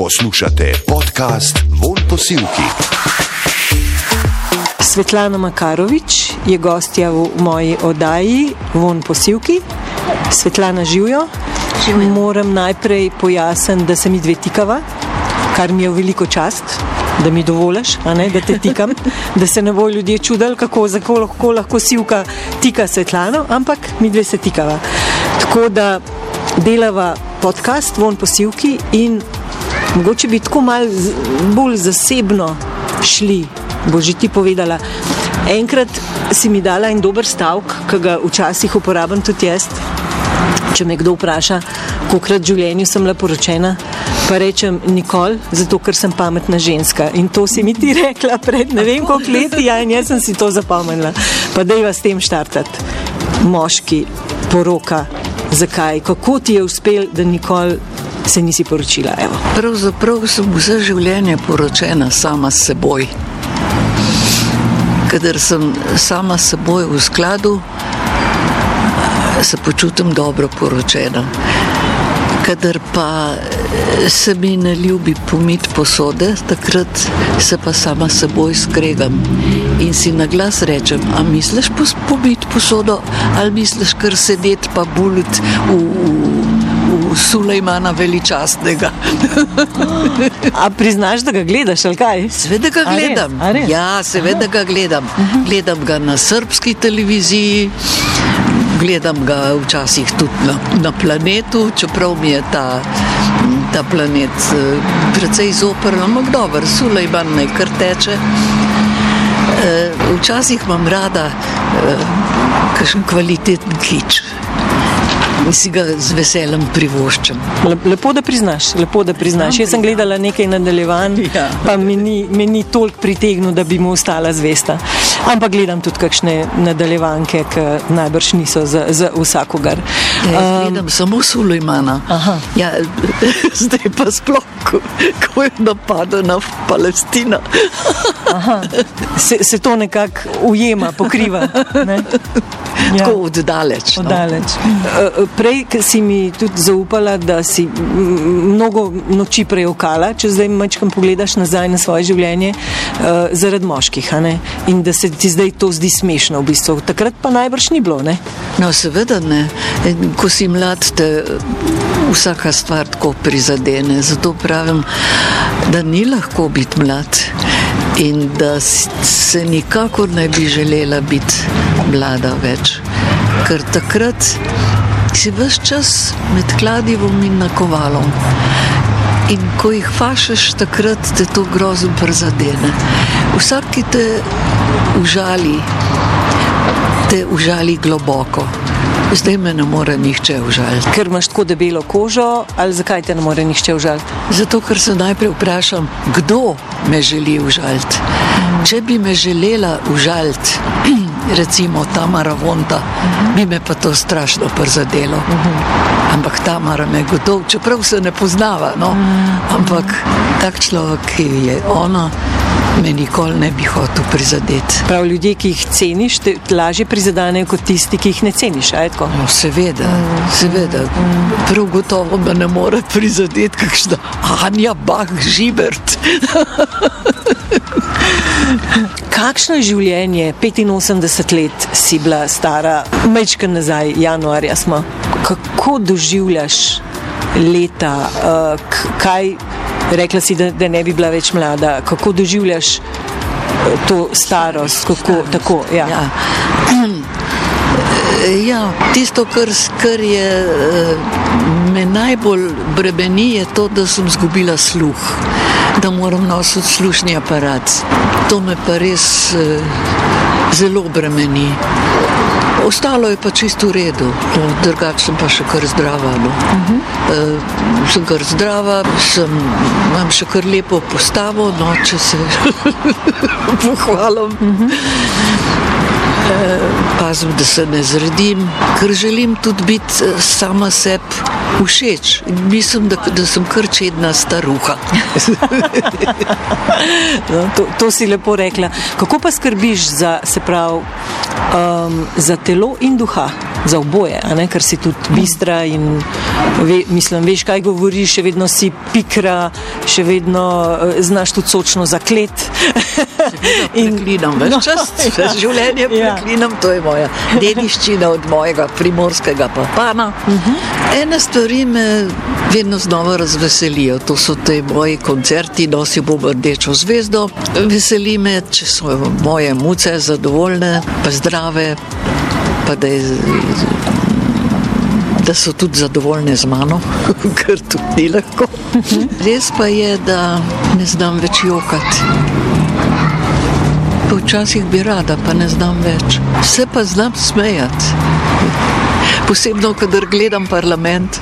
Poslušate podcast Von Posilki. Svetlana Makarovič je gostja v moji oddaji Von Posilki. Svetlana živijo. Moram najprej pojasniti, da se mi dve tikava, kar mi je veliko čast, da mi dovoliš, da te tikam, da se ne bo ljudje čudili, kako lahko, lahko silka tika Svetlano, ampak mi dve se tikava. Tako da delava podcast Von Posilki in mogoče bi tako mal bolj zasebno šli, bo že ti povedala. Enkrat si mi dala en dober stavek, ki ga včasih uporabljam tudi jaz. Če me kdo vpraša, koliko krat v življenju sem bila poročena, pa rečem nikoli, zato ker sem pametna ženska. In to si mi ti rekla pred ne vem koliko leti, ja, in jaz sem si to zapomnila. Pa da je vas tem štartati. Moški, poroka, zakaj, kako ti je uspel, da nikoli se nisi poročila. Evo. Pravzaprav sem vse življenje poročena sama s seboj. Kadar sem sama s seboj v skladu, se počutim dobro poročena. Kadar pa se mi ne ljubi pomiti posode, takrat se pa sama s seboj skregam in si na glas rečem: A misliš pomiti posodo ali misliš kar sedeti pa buliti v. v Sulejmana veličastnega. A priznaš, da ga gledaš ali kaj? Seveda ga gledam. A res? A res? Ja, seveda ga gledam. Gledam ga na srpski televiziji, gledam ga včasih tudi na, na planetu, čeprav mi je ta, ta planet eh, precej zoprn, ampak dober, Sulejman naj kar teče. Eh, Včasih imam rada eh, kakšen kvaliteten kič. In si ga z veseljem privoščam. Lepo, da priznaš. Lepo, da priznaš. Jaz sem gledala nekaj nadaljevanj, Ja. pa mi ni, me ni toliko pritegnilo, da bi mu ostala zvesta. Ampak gledam tudi kakšne nadaljevanke, ki najbrž niso za, za vsakogar. Ja, jaz gledam samo Sulejmana. Ja, zdaj pa sploh, ko, ko je napadena Palestina. Aha, se, se to nekako ujema, pokriva. Ne? Ja. Tako oddaleč. No. Oddaleč. Eh, Prej si mi tudi zaupala, da si mnogo noči prejokala, če zdaj majčkam pogledaš nazaj na svoje življenje, eh, zaradi moških. In da se ti zdaj to zdi smešno v bistvu. Takrat pa najbrž ni bilo, ne? No, seveda ne. Ko si mlad, te vsaka stvar tako prizadene. Zato pravim, da ni lahko biti mlad in da se nikakor ne bi želela biti mlada več. Ker takrat si vse čas med kladivom in nakovalom. In ko jih fašeš, takrat te to grozno prizadene. Vsak, ki te užali, te užali globoko. Zdaj me ne more nihče užaliti. Ker imaš tako debelo kožo, ali zakaj te ne more nihče užaliti? Zato, ker se najprej vprašam, kdo me želi užaliti. Če bi me želela užaliti, recimo Tamara Vonta, bi me pa to strašno prizadelo. Ampak Tamara me gotov, čeprav se ne poznava, no? ampak tak človek, ki je ona, me nikoli ne bi hotel prizadeti. Prav ljudje, ki jih ceniš, te lažje prizadenejo kot tisti, ki jih ne ceniš. No, seveda, seveda. Prav gotovo me ne more prizadeti, kakšna Anja Bah Žibert. Kakšno je življenje, 85 let si bila stara, mečka nazaj, januarja smo. Kako doživljaš leta, k- kaj rekla si, da, da ne bi bila več mlada, kako doživljaš eh, to starost, kako tako. Ja. Ja. Ja, tisto, kar, kar je eh, me najbolj bremeni, je to, da sem izgubila sluh, da moram nositi slušni aparat. To me pa res eh, zelo bremeni. Ostalo je pa čisto v redu, no, drugače sem pa še kar zdrava. No. Uh -huh. e, sem kar zdrava, sem, imam še kar lepo postavo, no, če se pohvalim. Uh -huh. e, pazim, da se ne zredim, ker želim tudi biti eh, sama sebi všeč. Mislim, da, da sem kar čedna staruha. No, to, to si lepo rekla. Kako pa skrbiš za, se pravi, um, za telo in duha, za oboje, ne? ker si tudi bistra in ve, mislim, veš, kaj govoriš, še vedno si pikra, še vedno uh, znaš tudi sočno zaklet. in gledam več no, čas, ja. življenje ja. preklinam, to je moja dediščina od mojega primorskega papana. Uh mhm. -huh. Ene stvari me vedno znova razveselijo, to so te moji koncerti, nosi bom rdečo zvezdo. Veseli me, če so moje muce zadovoljne, pa zdrave, pa da je da so tudi zadovoljne z mano, ker tudi ni lahko. Res pa je, da ne znam več jokati. Včasih bi rada, pa ne znam več. Vse pa znam smejati. Posebno, kadar gledam parlament.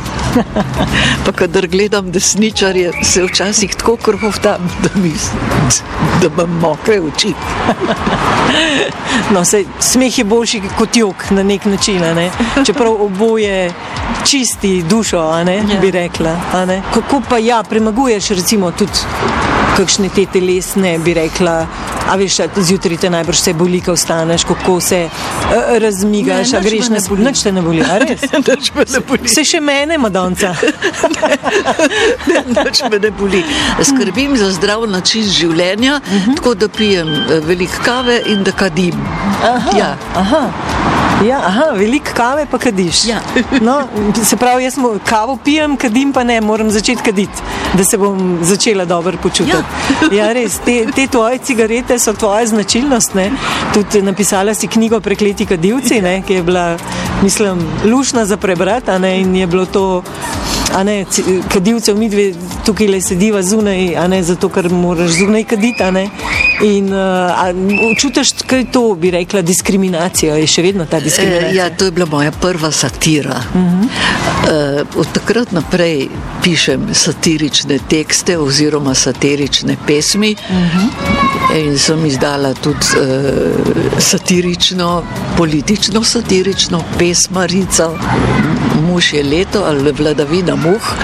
Pa, kadar gledam desničarje, se včasih tako krhovtam, da mi da imam mokre oči. No, se, smeh je boljši kot jok na nek način, ne? čeprav oboje čisti dušo, ja. bi rekla. Kako pa ja, premaguješ recimo tudi kakšne te telesne, bi rekla, a veš, zjutraj te najbrž vse boli, ko vstaneš, kako se uh, razmigaš, a greš na spolno, nič te ne boli, a res? Se še mene, Madonca. Nič me ne boli. Skrbim za zdrav način življenja, uh mhm. -huh. tako da pijem eh, veliko kave in da kadim. Aha, ja. aha. Ja, aha, veliko kave pa kadiš. Ja. No, se pravi, jaz kavo pijem, kadim pa ne, moram začeti kaditi, da se bom začela dobro počutiti. Ja. Ja, res, te, te tvoje cigarete so tvoja značilnost. Ne? Tudi napisala si knjigo Prekleti kadilci, ne? ki je bila, mislim, lušna za prebrati in je bilo to ne, kadilcev, mi dve tukaj le sediva zunaj, ne, zato ker moraš zunaj kaditi. In uh, čutiš, kaj to bi rekla, diskriminacija, je še vedno ta diskriminacija? E, ja, to je bila moja prva satira. Uh -huh. uh, od takrat naprej pišem satirične tekste oziroma satirične pesmi uh -huh. In sem izdala tudi uh, satirično, politično satirično pesmarico muž je leto ali vladavina muh,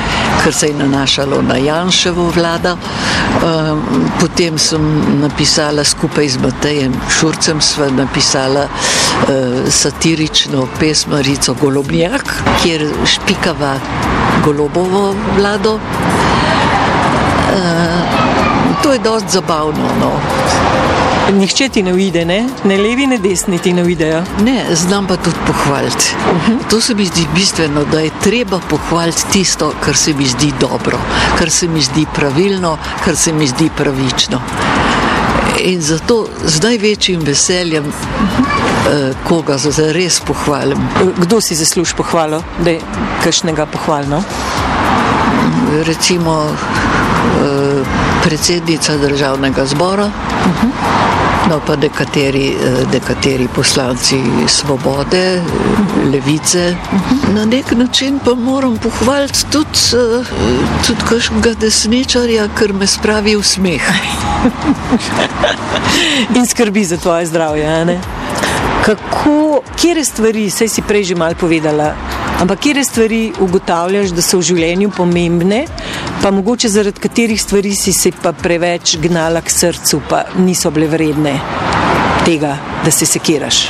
ker se je nanašalo na Janševo vlado. Ehm, potem sem napisala skupaj z Matejem Šurcem, sva napisala eh, satirično pesmarico Golobnjak, kjer špikava Golobovo vlado. To je dosti zabavno. No. Nihče ti ne uide, ne? ne levi, ne desni ti ne uidejo. Ne, znam pa tudi pohvaliti. Uh mhm. -huh. To se mi zdi bistveno, da je treba pohvaliti tisto, kar se mi zdi dobro, kar se mi zdi pravilno, kar se mi zdi pravično. In zato z največjim veseljem, -huh. uh, koga za res pohvalim. Kdo si zasluži pohvalo, da je kakšnega pohvalno? Recimo predsednica državnega zbora. Uh mhm. -huh. No, pa nekateri, eh, nekateri poslanci svobode, levice. Na nek način pa moram pohvaliti tudi, eh, tudi kakšnega desničarja, ker me spravi v smeh. In skrbi za tvoje zdravje. Ne? Kako, kje stvari, sej si prej že malo povedala, ampak kje stvari ugotavljaš, da so v življenju pomembne, pa mogoče zaradi katerih stvari si se pa preveč gnala k srcu, pa niso bile vredne tega, da se sekiraš.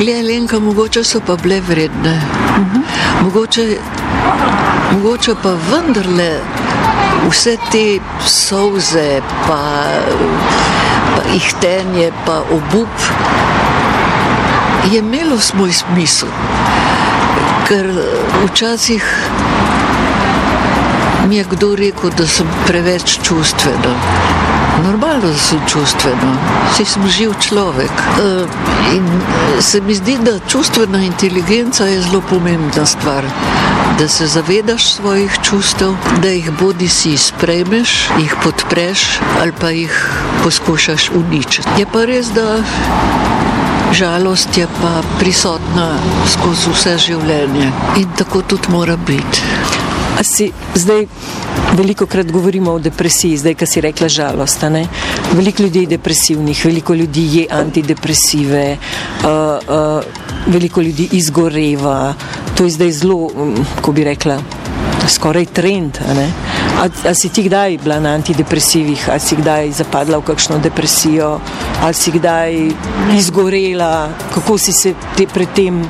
Le Lenka, mogoče so pa bile vredne. Uh -huh. mogoče, mogoče pa vendarle vse te solze, pa, pa ihtenje, pa obup je imelo svoj smisel. Ker včasih mi je kdo rekel, da sem preveč čustvena. Normalno, da sem čustvena, vsi smo živ človek. Eh, in se mi zdi, da čustvena inteligenca je zelo pomembna stvar. Da se zavedaš svojih čustev, da jih bodi si sprejmeš, jih podpreš ali pa jih poskušaš uničiti. Je pa res, da žalost je pa prisotna skozi vse življenje in tako tudi mora biti. Si, zdaj veliko krat govorimo o depresiji, zdaj, ki si rekla žalost. Veliko ljudi je depresivnih, veliko ljudi je antidepresive, uh, uh, veliko ljudi izgoreva. To je zdaj zelo, um, ko bi rekla, skoraj trend. A, a si ti kdaj bila na antidepresivih, ali si kdaj zapadla v kakšno depresijo, ali si kdaj izgorela, kako si se te pred tem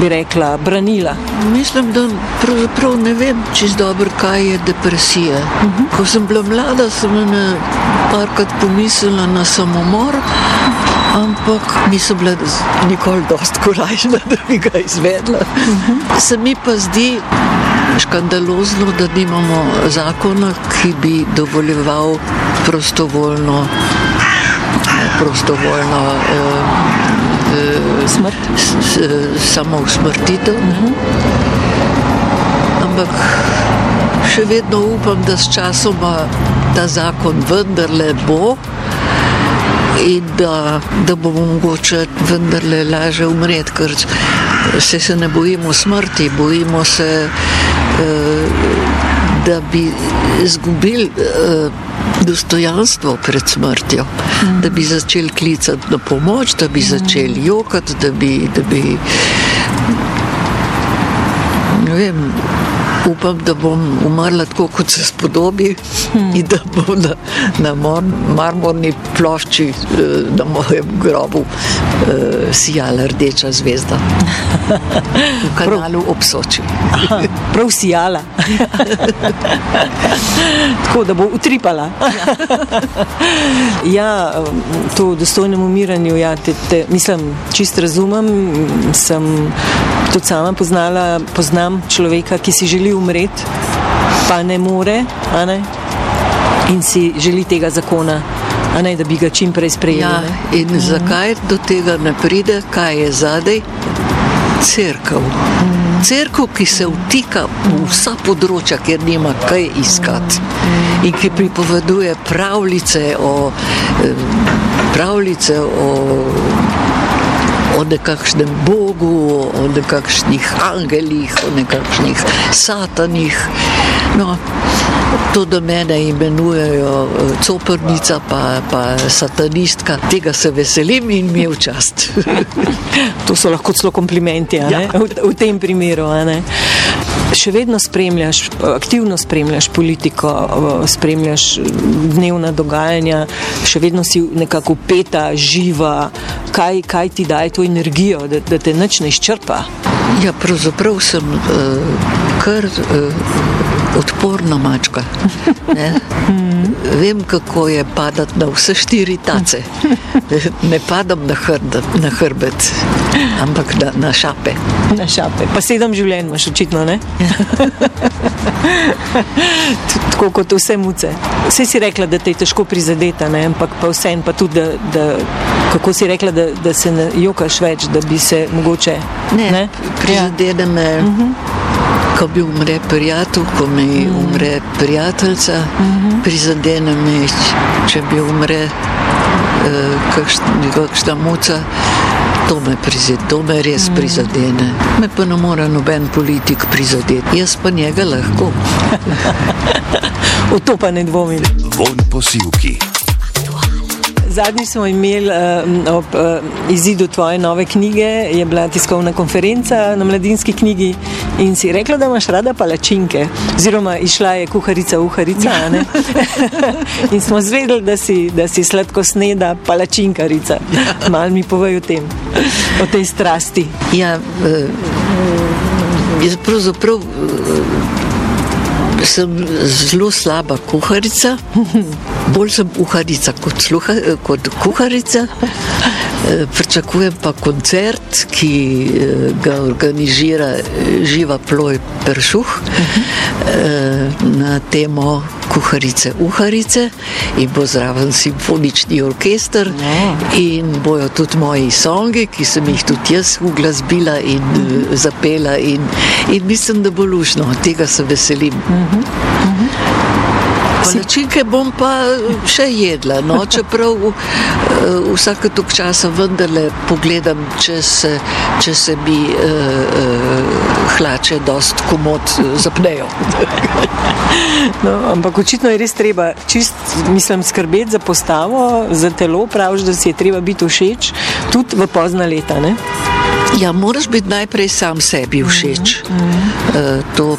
bi rekla, branila? Mislim, da pravzaprav ne vem čist dobro, kaj je depresija. Uh -huh. Ko sem bila mlada, sem na parkrat pomislila na samomor, ampak nisem bila nikoli dost korajžna, da bi ga izvedla. Uh -huh. Se mi pa zdi škandalozno, da nimamo zakona, ki bi dovoljeval prostovoljno, prostovoljno uh, smrt, s, samo usmrtitev. Uh -huh. Ampak še vedno upam, da s časoma ta zakon vendarle bo. In da, da bomo mogoče vendarle lažje umreti, ker se, se ne bojimo smrti, bojimo se, eh, da bi izgubili eh, dostojanstvo pred smrtjo, mm. da bi začeli klicati na pomoč, da bi začeli jokati, da bi. Da bi vem, upam, da bom umrla tako, kot se spodobi, hmm. in da bo na, na mor, marmorni plošči eh, na mojem grobu eh, sijala rdeča zvezda. V kanalu obsoči. Prav sijala. tako da bo utripala. ja, to v dostojnem umiranju, ja, te, te, mislim, čist razumem, sem tudi sama poznala, poznam človeka, ki si želi umreti, pa ne more, ne? in si želi tega zakona, ne, da bi ga čim prej sprejeli. Ja, in mhm. zakaj do tega ne pride, kaj je zadej? Cerkev. Mhm. Cerkev, ki se vtika v vsa področja, kjer nima kaj iskati in ki pripoveduje pravljice o, pravljice o o nekakšnem Bogu, o nekakšnih angelih, o nekakšnih satanih. No, to do mene imenujejo eh, coprnica, pa, pa satanistka. Tega se veselim in mi je v čast. to so lahko celo komplimenti ja. v, v tem primeru še vedno spremljaš, aktivno spremljaš politiko, spremljaš dnevna dogajanja, še vedno si nekako peta, živa, kaj, kaj ti daje to energijo, da, da te nič ne izčrpa. Ja, pravzaprav sem uh, kar uh, odporna mačka. Ne? Vem, kako je padati na vse štiri tace. Ne padam na, hrd, na hrbet, ampak na, na šape. Na šape. Pa sedem življenj imaš očitno, ne? Tako kot vse muce. Vse si rekla, da te je težko prizadeti, ampak pa vsem pa tudi, da, da, kako si rekla, da, da se ne jokaš več, da bi se mogoče. Ne, ne? prizadene me. Ja. Uh -huh. Ko bi umre prijatelj, ko mi mm. umre prijateljica, mm -hmm. prizadene me, če bi umre uh, kakšna muca. To me, prizad, to me res mm. prizadene. Me pa ne more noben politik prizadeti, jaz pa njega lahko. v to pa ne dvomim. Von posilki. Zadnji smo imeli uh, ob uh, izidu tvoje nove knjige, je bila tiskovna konferenca na mladinski knjigi in si rekla, da imaš rada palačinke. Oziroma, išla je kuharica, uharica. Ja. in smo zvedeli, da si, da si sladko sneda palačinkarica. Ja. Mal mi povej o tem, o tej strasti. Ja, uh, jaz pravzaprav. Uh, sem zelo slaba kuharica, bolj sem kuharica kot, sluha, kot kuharica. Eh, pričakujem pa koncert, ki eh, ga organizira Živa Ploj Peršuh. Na temo kuharice, uharice in bo zraven simfonični orkester ja. in bojo tudi moji songi, ki sem jih tudi jaz uglasbila in mhm. zapela in, in mislim, da bo lušno, tega se veselim. Mhm. Mhm. Palačinke bom pa še jedla, no, čeprav uh, vsake tok časa vendarle pogledam, če se, če se mi uh, uh, hlače dost komod zapnejo. no, ampak očitno je res treba čist, mislim, skrbeti za postavo, za telo, praviš, da si je treba biti všeč tudi v pozna leta, ne? Ja, moraš biti najprej sam sebi všeč. Mm -hmm. uh, to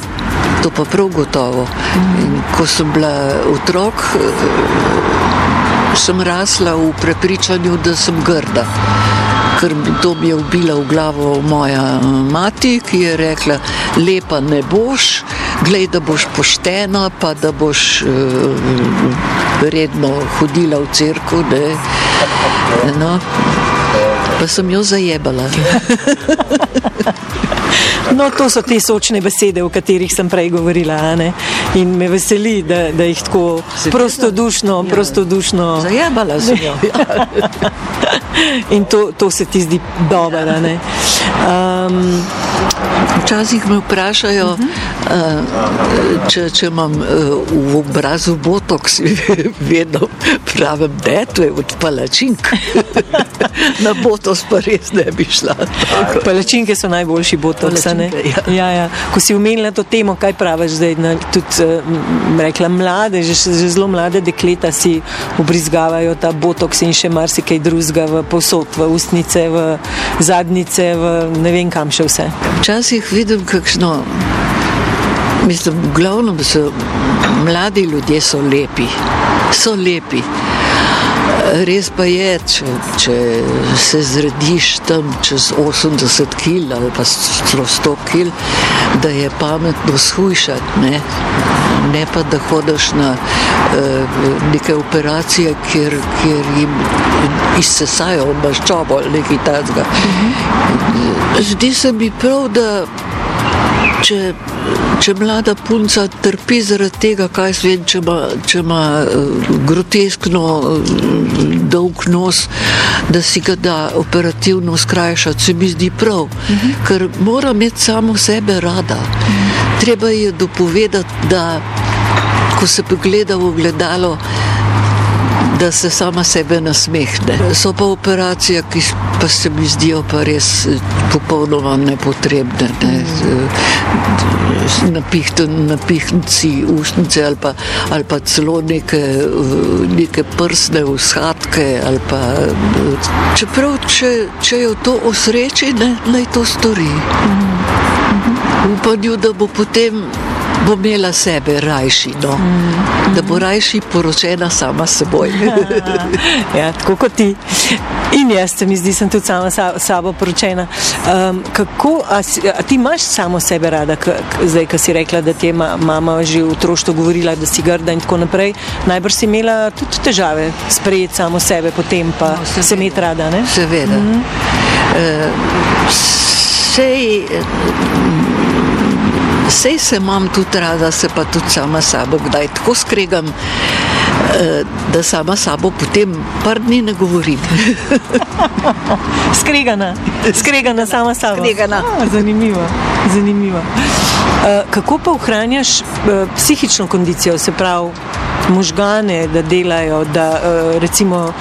to pa prav gotovo. In ko sem bila otrok, sem rasla v prepričanju, da sem grda. ker to bi je ubila v glavo moja mati, ki je rekla, lepa ne boš, glej, da boš poštena, pa da boš uh, redno hodila v crkvu. No, pa sem jo zajebala. No, to so te sočne besede, o katerih sem prej govorila. In me veseli, da, da jih tako prostodušno, ja. prostodušno. Zajebala sem jo. In to, to se ti zdi dobro. Um, Včasih me vprašajo, uh -huh. Uh, če, če imam uh, v obrazu botoks, vedno pravim, da je to od palačink. Na botos pa res ne bi šla. Palačinke so najboljši botoks. Ja. Ja, ja. Ko si umenila to temo, kaj praviš zdaj, na, tudi uh, rekla, mlade, že, že zelo mlade dekleta si ubrizgavajo ta botoks in še marsikaj drugega v posod, v ustnice, v zadnice, v ne vem kam še vse. Včasih vidim, kakšno. Mislim, v glavnem so mladi ljudje so lepi, so lepi. Res pa je, če, če se zrediš tam čez 80 kg ali pa 100 kg, da je pametno shujšati, ne? ne pa da hodiš na uh, neke operacije, kjer, kjer jim izsesajo maščobo ali nekaj takega. Zdi se mi prav, da če, če mlada punca trpi zaradi tega, kaj se vem, če ima, če ima uh, groteskno uh, dolg nos, da si ga da operativno skrajšati, se mi zdi prav, uh -huh. ker mora imeti samo sebe rada. Uh -huh. Treba je dopovedati, da ko se pogleda v gledalo, da se sama sebe nasmehne. So pa operacije, ki pa se mi zdijo pa res eh, popolnoma nepotrebne. Ne? Napihnci ustnice ali pa, ali pa celo neke, neke prsne usadke. Pa, čeprav, če, če jo to osreči, naj to stori. V upanju, da bo potem bo imela sebe rajši, no? mm. da bo rajši poročena sama s seboj. ja, tako kot ti. In jaz, se mi zdi, sem tudi sama s sabo poročena. Um, kako, a, a ti imaš samo sebe rada, k, k, zdaj, ki si rekla, da ti je ma, mama že v otroštvu govorila, da si grda in tako naprej. Najbrž si imela tudi težave sprejeti samo sebe, potem pa no, se imeti rada. Ne? Seveda. Mm -hmm. uh, sej, Sej se imam tudi rada, se pa tudi sama sabo, kdaj tako skregam, eh, da sama sabo potem par dni ne govorim. skregana, skregana sama sabo. Skregana. A, zanimivo, zanimivo. Eh, kako pa ohranjaš eh, psihično kondicijo, se pravi možgane, da delajo, da recimo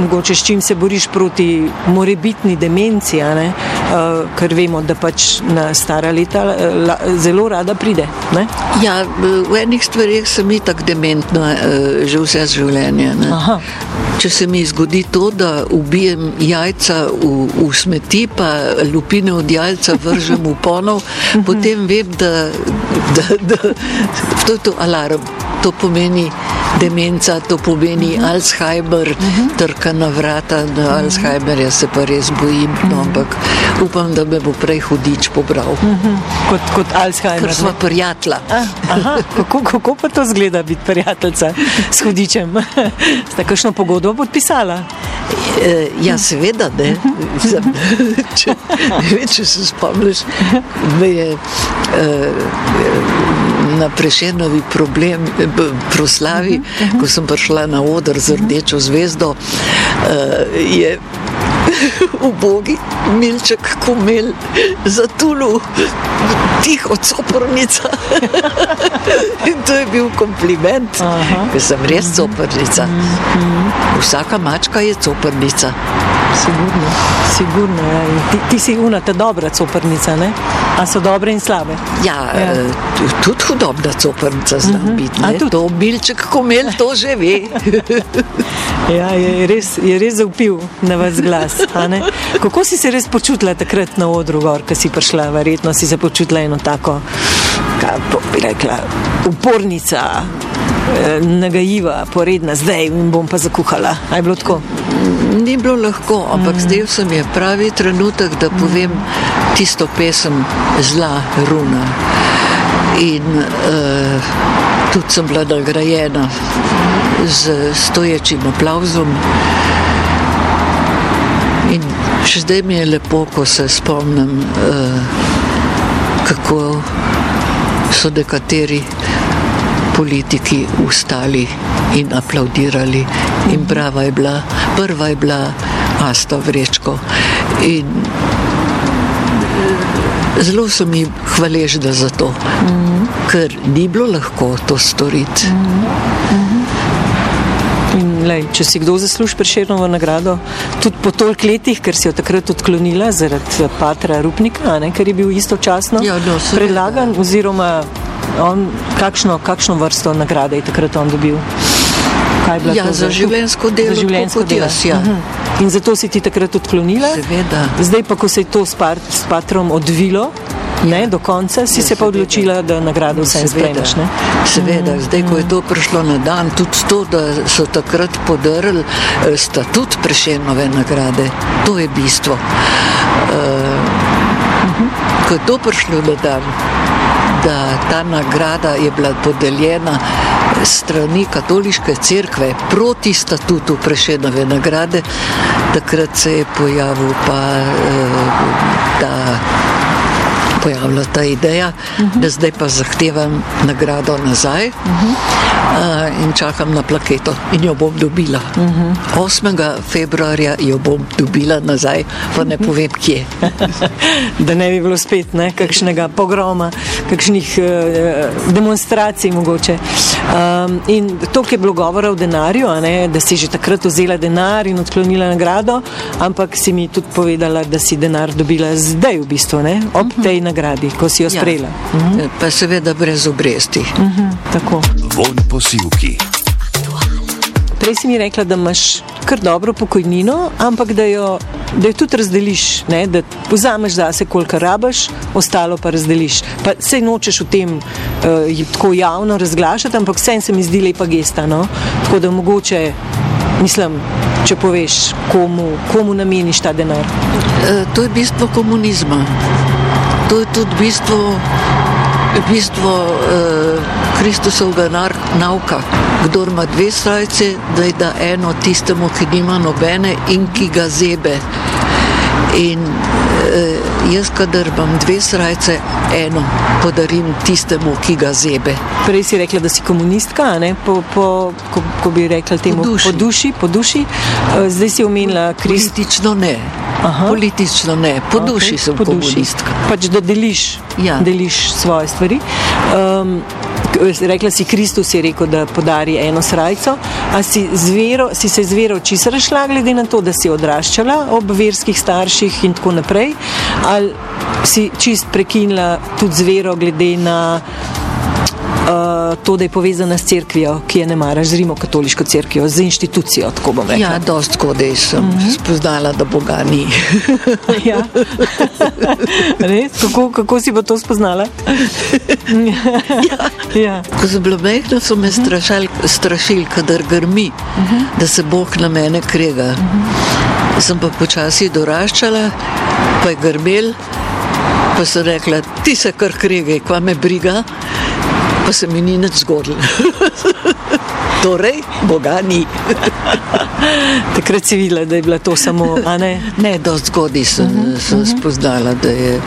mogoče s čim se boriš proti morebitni demenci, ker vemo, da pač na stara leta zelo rada pride. Ne? Ja, v enih stvarih sem itak dementna že vse življenje. Če se mi zgodi to, da ubijem jajca v, v smeti, pa lupine od jajca vržem v ponov, potem vem, da, da, da to je to alarm. To pomeni demenca, to pomeni uh -huh. Alzheimer, uh -huh. trka na vrata. Na uh -huh. Alzheimerja se pa res bojim, no, ampak upam, da me bo prej hudič pobral. Uh -huh. Kot, kot Alzheimer. Ker smo prijatelja. Ah, kako, kako pa to zgleda biti prijateljica s hudičem? Ste kakšno pogodbo podpisala? E, ja, seveda, ne. če, če se spomniš, me je. E, na prešenovi problem, proslavi, ko sem prišla na oder z rdečo zvezdo, uh, je ubogi milček komel za tulu, tiho copornica. In to je bil kompliment, ker sem res copornica. Vsaka mačka je copornica. Sigurno, sigurno. Ja. Ti, ti si unata dobra coprnica, ne? A so dobre in slabe? Ja, ja. Eh, tudi hudobna coprnica zna uh mhm. -huh. biti. Ne? To bilček, ko imel, to že ve. ja, je res, je res zaupil na vas glas. Kako si se res počutila takrat na odru, gor, ko si prišla? Verjetno si se počutila eno tako, kaj bi rekla, upornica, eh, nagajiva, poredna, zdaj in bom pa zakuhala. Aj bilo tako? Ni bilo lahko, ampak mm. zdaj sem je pravi trenutek, da povem tisto pesem Zla Runa. In uh, tudi sem bila nagrajena z stoječim aplauzom. In še zdaj mi je lepo, ko se spomnim, uh, kako so nekateri politiki ustali in aplaudirali. In prava je bila, prva je bila Asta Vrečko. In zelo sem jim hvaležna za to, mm -hmm. ker ni bilo lahko to storiti. Mm -hmm. Lej, če si kdo zasluži preširno nagrado, tudi po toliko letih, ker si jo takrat odklonila zaradi patra Rupnika, ne, ker je bil istočasno ja, no, predlagan, oziroma on, kakšno, kakšno vrsto nagrade je takrat on dobil. Ja, za življensko delo. Za življensko delo. Jaz, ja. uh mhm. -huh. In zato si ti takrat odklonila. Seveda. Zdaj pa, ko se je to s, part, s patrom odvilo. Ne, do konca si ja, se pa odločila, da nagrado vse sprejmeš. Seveda, mm, zdaj, ko je to prišlo na dan, tudi to, da so takrat podarili eh, statut prešenove nagrade, to je bistvo. Uh. Ko je to prišlo na dan, da ta nagrada je bila podeljena strani katoliške cerkve proti statutu prešenove nagrade, takrat se je pojavil pa ta eh, pojavila ta ideja, uh -huh. da zdaj pa zahtevam nagrado nazaj uh -huh. uh, in čakam na plaketo in jo bom dobila. Uh -huh. 8. februarja jo bom dobila nazaj, pa ne povem kje. da ne bi bilo spet ne, kakšnega pogroma, kakšnih uh, demonstracij mogoče. Um, in to, ki je bilo govora o denarju, ne, da si že takrat vzela denar in odklonila nagrado, ampak si mi tudi povedala, da si denar dobila zdaj v bistvu, ne, ob uh -huh. tej nagradi, ko si jo ja. sprejela. Ja. Uh -huh. Pa seveda brez obresti. Uh -huh. Tako. Von posilki. Prej si mi rekla, da imaš kar dobro pokojnino, ampak da jo, da jo tudi razdeliš, ne? da vzameš zase, koliko rabaš, ostalo pa razdeliš. Pa se nočeš v tem uh, tako javno razglašati, ampak vsem se mi zdi lepa gesta. No? Tako da mogoče, mislim, če poveš, komu, komu nameniš ta denar. E, to je bistvo komunizma to je tudi bistvo, bistvo eh, Kristusovega nauka. Kdor ima dve srajce, da je da eno tistemu, ki nima nobene in ki ga zebe. In eh, jaz, kadar imam dve srajce, eno podarim tistemu, ki ga zebe. Prej si rekla, da si komunistka, po, po, ko, ko bi rekla temu po duši. Po duši, po duši. Eh, zdaj si omenila kristično ne. Aha. Politično ne, po okay. duši sem po komunistka. Duši. Pač da deliš, ja. deliš svoje stvari. Um, rekla si, Kristus je rekel, da podari eno srajco. A si, zvero, si se z vero čisto rešla, glede na to, da si odraščala ob verskih starših in tako naprej? Ali si čist prekinila tudi z vero, glede na to, da je povezana s crkvijo, ki je ne maraš, z Rimsko-katoliško crkvijo, z inštitucijo. Ja, dost skodaj sem mm -hmm. spoznala, da Boga ni. ja. kako, kako si bo to spoznala? ja. Ja. Ko sem bila mehna, so me strašili, strašil, kadar grmi, mm -hmm. da se Bog na mene krega. Mm -hmm. Sem pa počasi doraščala, pa je grmel. Pa so rekla, ti se kar krege, kva me briga pa se mi ni nič zgodilo. torej, Boga ni. Takrat si videla, da je bila to samo, a ne? Ne, do zgodaj sem, uh -huh, sem uh -huh. spoznala, da je.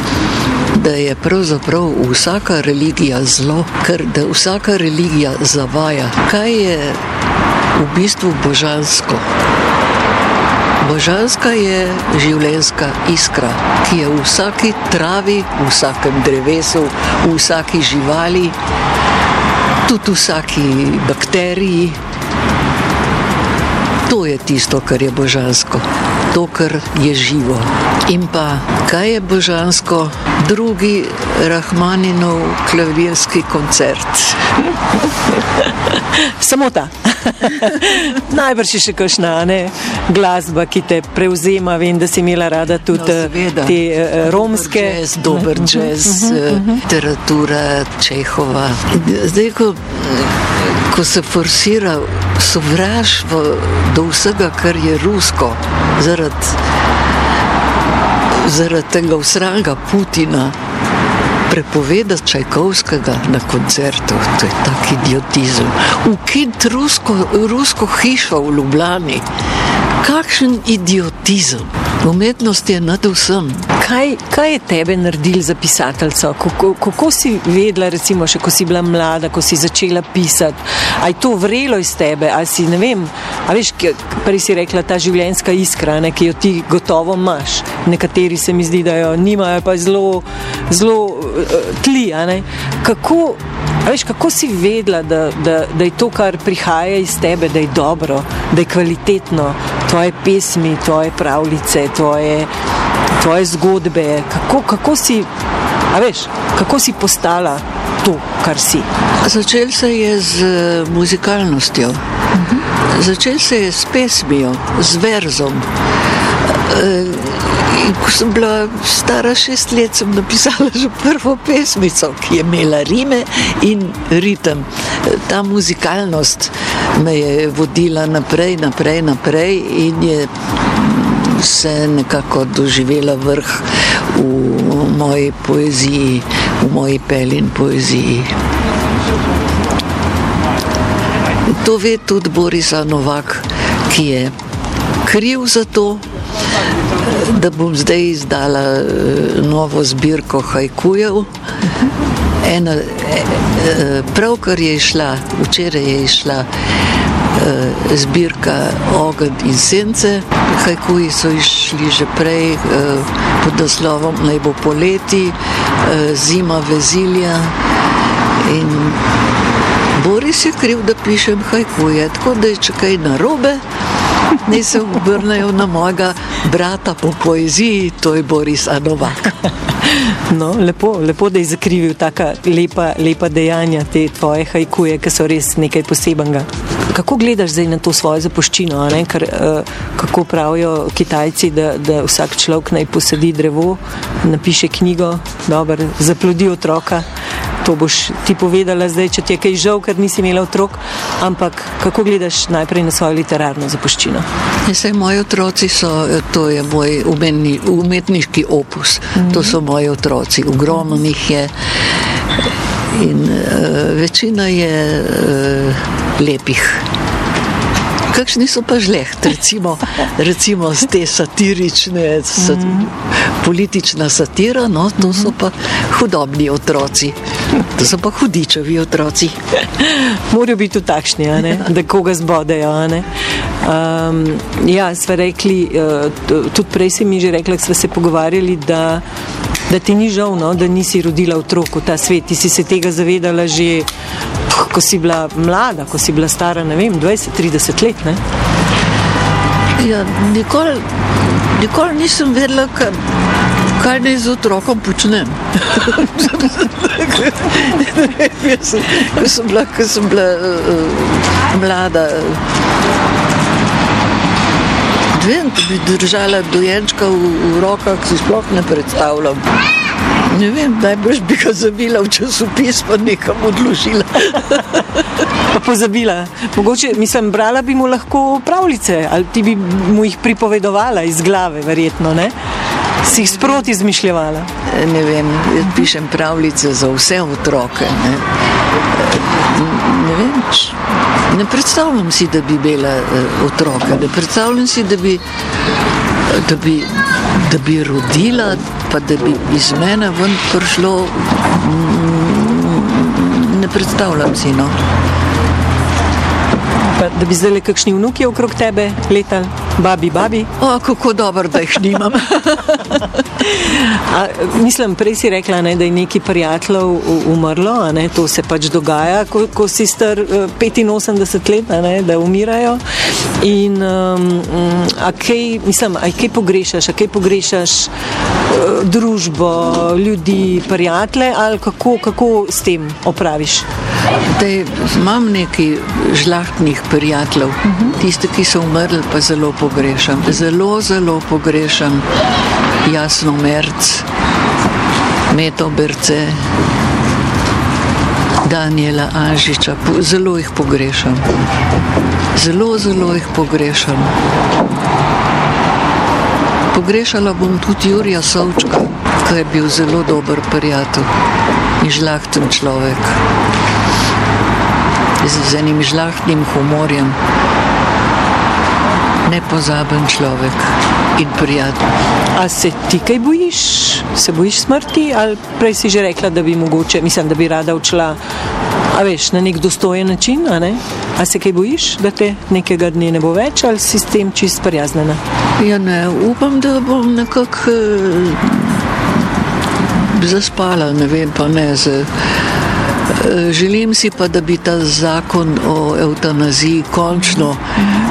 Da je pravzaprav vsaka religija zlo, ker da vsaka religija zavaja. Kaj je v bistvu božansko? Božanska je življenska iskra, ki je v vsaki travi, v vsakem drevesu, v vsaki živali, tudi vsaki bakteriji. To je tisto, kar je božansko, to, kar je živo. In pa, kaj je božansko, drugi Rahmaninov klavirski koncert. Samo ta. Najbrž je še kakšna ne, glasba, ki te prevzema. Vem, da si imela rada tudi no, seveda. te uh, romske. Jazz, dober mhm, jazz, uh -huh, uh -huh. literatura Čehova. Zdaj, ko, ko se forsira sovraštvo do vsega, kar je rusko, zaradi zarad tega usranga Putina. Prepovedati Čajkovskega na koncertu, to je tak idiotizem. Ukid rusko, rusko hišo v Ljubljani, kakšen idiotizem. Umetnost je nad vsem. Kaj, kaj je tebe naredil za pisateljico? Kako, kako si vedela, recimo, še ko si bila mlada, ko si začela pisati? A je to vrelo iz tebe, ali si ne vem, a veš, prej si rekla ta življenjska iskra, ne, ki jo ti gotovo imaš. Nekateri se mi zdi, da jo nimajo, pa zelo, zelo uh, tli. Kako, veš, kako si vedela, da, da, da je to, kar prihaja iz tebe, da je dobro, da je kvalitetno, tvoje pesmi, tvoje pravljice, tvoje, tvoje zgodbe, kako, kako, si, veš, kako si postala to, kar si. Začel se je z eh, muzikalnostjo, uh -huh. začel se je s pesmijo, z verzom. E, ko sem bila stara šest let, sem napisala že prvo pesmico, ki je imela rime in ritem. Ta muzikalnost me je vodila naprej, naprej, naprej in je se nekako doživela vrh v moji poeziji, v moji pelin poeziji. To ve tudi Borisa Novak, ki je kriv za to, da bom zdaj izdala eh, novo zbirko hajkujev. Ena, eh, pravkar je išla, včeraj je išla Eh, zbirka Ogen in Sence. Hajkuji so išli že prej eh, pod naslovom Naj bo poleti, zima vezilja. In Boris je kriv, da pišem hajkuje, tako da je če kaj narobe, ne se obrnejo na mojega brata po poeziji, to je Boris Anovak. No, lepo, lepo, da je zakrivil taka lepa, lepa dejanja, te tvoje hajkuje, ki so res nekaj posebenega. Kako gledaš zdaj na to svojo zapuščino? Ker, uh, kako pravijo Kitajci, da, da vsak človek naj posadi drevo, napiše knjigo, dobro, zaplodi otroka. To boš ti povedala zdaj, če ti je kaj žal, ker nisi imela otrok. Ampak kako gledaš najprej na svojo literarno zapuščino? Vse moji otroci so, to je moj umetni, umetniški opus, mm -hmm. to so moji otroci, ogromno jih je. In uh, večina je uh, lepih. Kakšni so pa žleht, recimo, recimo te satirične, sat, mm. politična satira, no, to so pa hudobni otroci. To so pa hudičevi otroci. Morajo biti tudi takšni, da koga zbodejo. Um, ja, smo rekli, uh, tudi prej si mi že rekli, da smo se pogovarjali, da, da ti ni žal, no, da nisi rodila otrok v ta svet. Ti si se tega zavedala že, ko si bila mlada, ko si bila stara, ne vem, 20-30 let. Ne? Ja, nikoli, nikoli nisem vedela, kaj, kaj naj z otrokom počnem. ko sem bila, ko sem bila uh, mlada. Vem, da bi držala dojenčka v, v rokah, si sploh ne predstavljam. Ne vem, najbrž bi ga zavila v časopis, pa nekam odložila. pa pozabila. Mogoče, mislim, brala bi mu lahko pravljice, ali ti bi mu jih pripovedovala iz glave, verjetno, ne? Si jih sproti izmišljala? Ne vem, jaz pišem pravljice za vse otroke. Ne, ne vem, ne predstavljam si, da bi bila uh, otroka, ne predstavljam si, da bi, da bi, da bi rodila, pa da bi iz mene ven prišlo. Mm, ne predstavljam si. No. Pa, da bi zdaj le kakšni vnuki okrog tebe letali, babi, babi. O, kako dobro, da jih nimam. A, mislim, prej si rekla, ne, da je neki prijateljev umrlo, ne, to se pač dogaja, ko, ko si star 85 eh, let, ne, da umirajo. In, um, a kaj, mislim, a kaj pogrešaš, a kaj pogrešaš uh, družbo, ljudi, prijatelje, ali kako, kako s tem opraviš? Dej, imam nekaj žlahtnih prijateljev, uh -huh. tiste, ki so umrli, pa zelo pogrešam. Zelo, zelo pogrešam jasno merc, meto brce, Daniela Anžiča, zelo jih pogrešam. Zelo, zelo jih pogrešam. Pogrešala bom tudi Jurija Savčka, ki je bil zelo dober prijatelj in žlahten človek. Z enim žlahtnim humorjem. Nepozaben človek in prijatelj. A se ti kaj bojiš? Se bojiš smrti ali prej si že rekla, da bi mogoče, mislim, da bi rada odšla, a veš, na nek dostojen način, a ne? A se kaj bojiš, da te nekega dne ne bo več ali si s tem čist prijaznjena? Ja, ne, upam, da bom nekako eh, zaspala, ne vem pa ne. Z, eh, Želim si pa, da bi ta zakon o eutanaziji končno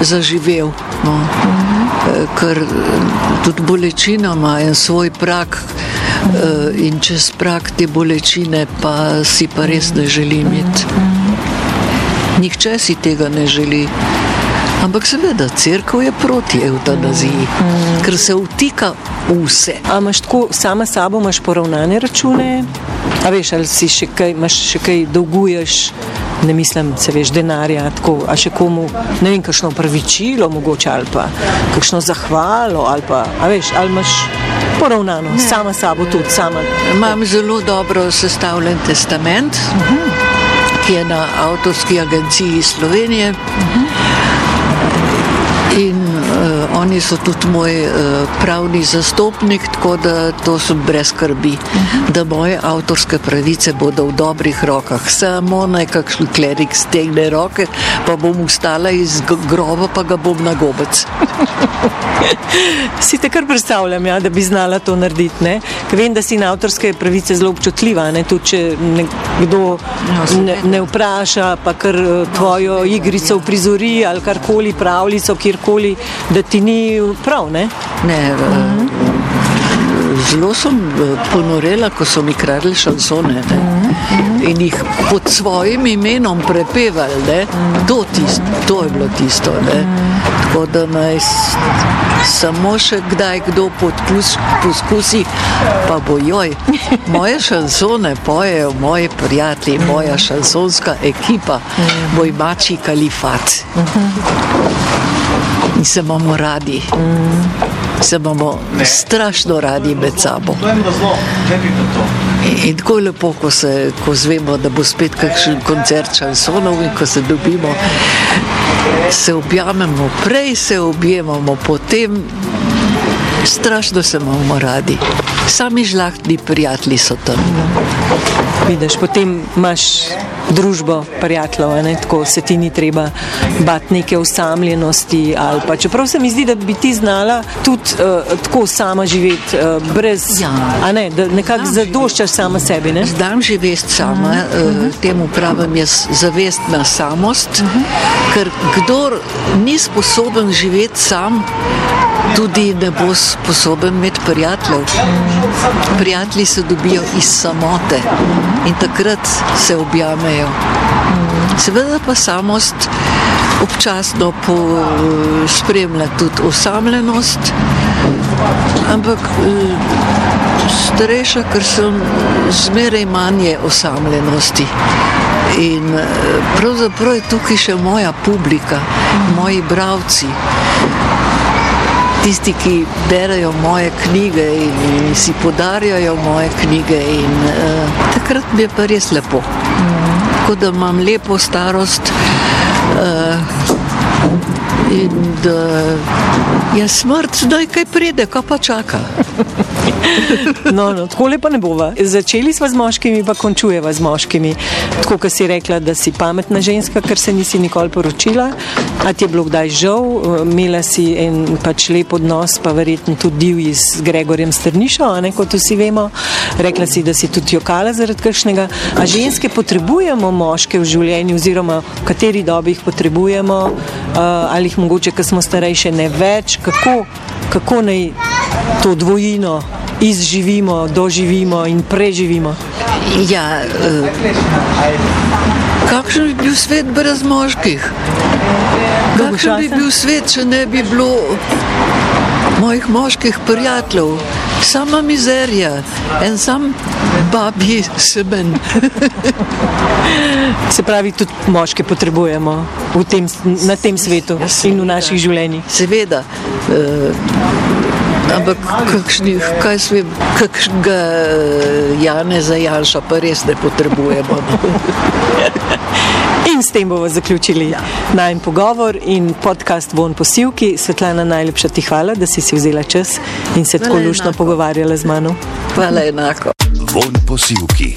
zaživel. No. Eh, Ker eh, tudi bolečina ima en svoj prak eh, in čez prak te bolečine pa si pa res ne želim imeti. Nihče si tega ne želi. Ampak seveda, crkva je proti eutanaziji, ker se vtika vse. A imaš tako sama sabo, imaš poravnane račune? A veš, ali si še kaj, imaš še kaj dolguješ, ne mislim, se veš, denarja, tako, a še komu, ne vem, kakšno pravičilo mogoče ali pa kakšno zahvalo ali pa, a veš, ali imaš poravnano, ne. sama sabo tudi, sama. Imam zelo dobro sestavljen testament, ki je na avtorski agenciji Slovenije. Uh, oni so tudi moj uh, pravni zastopnik, tako da to sem brez skrbi, da moje avtorske pravice bodo v dobrih rokah. Samo naj kakšen klerik stegne roke, pa bom ustala iz groba, pa ga bom na gobec. Si te kar predstavljam, ja, da bi znala to narediti. Ne? Ker Vem, da si na avtorske pravice zelo občutljiva. Ne? Tudi če nekdo seveda. ne, ne vpraša, pa kar eh, tvojo igrico prizori ali karkoli, pravljico, kjerkoli, da ti ni prav. Ne? Ne, uh, zelo sem eh, ponorela, ko so mi kradli šansone ne? in jih pod svojim imenom prepevali. Ne? To, tist, to je bilo tisto. Ne? Tako da naj samo še kdaj kdo poskusi, pa bojoj. Moje šansone pojejo moji prijatelji, moja šansonska ekipa, moj mači kalifat. In se imamo radi. Se imamo strašno radi med sabo. In, in tako je lepo, ko, se, ko zvemo, da bo spet kakšen koncert šansonov in ko se dobimo, se objamemo, prej se objemamo, potem strašno se imamo radi. Sami žlahtni prijatelji so tam. Vidiš, potem imaš družbo prijateljev, ne? tako se ti ni treba bati neke osamljenosti. ali Pa, čeprav se mi zdi, da bi ti znala tudi uh, tako sama živeti, uh, brez, Ja. a ne, da nekako zadoščaš sama sebi. Ne? Znam živeti sama, uh, temu pravim jaz zavestna samost, ker kdor ni sposoben živeti sam, tudi ne bo sposoben imeti prijateljev. Prijatelji se dobijo iz samote in takrat se objamejo. Seveda pa samost občasno spremlja tudi osamljenost, ampak eh, starejša, ker sem zmeraj manje osamljenosti. In eh, pravzaprav je tukaj še moja publika, moji bravci. Tisti, ki berajo moje knjige in, si podarjajo moje knjige, in uh, takrat mi je pa res lepo. Tako da imam lepo starost uh, in da je smrt, da je kaj pride, kaj pa čaka. No, no, tako lepa ne bova. Začeli smo z moškimi, pa končujeva z moškimi. Tako, kot si rekla, da si pametna ženska, ker se nisi nikoli poročila. A ti je bilo kdaj žal, imela si en pač lep odnos, pa verjetno tudi divji z Gregorjem Strnišo, ne kot vsi vemo. Rekla si, da si tudi jokala zaradi kršnega. A ženske potrebujemo moške v življenju, oziroma v kateri dobi jih potrebujemo, uh, ali jih mogoče, ker smo starejše, ne več. Kako, kako naj to dvojino izživimo, doživimo in preživimo. Ja, eh, kakšen bi bil svet brez moških? Kakšen bi bil svet, če ne bi bilo mojih moških prijateljev? Sama mizerija, en sam babi semen. Se pravi, tudi moške potrebujemo tem, na tem svetu ja, in v naših življenjih. Seveda. Uh, ampak kakšnih, kaj sve, kakšnega Jane za Janša pa res ne potrebujemo. In s tem bomo zaključili ja. najmen pogovor in podcast Von posilki. Svetlana, najlepša ti hvala, da si si vzela čas in se hvala tako lušno pogovarjala z mano. Hvala enako. Buon Posiuki.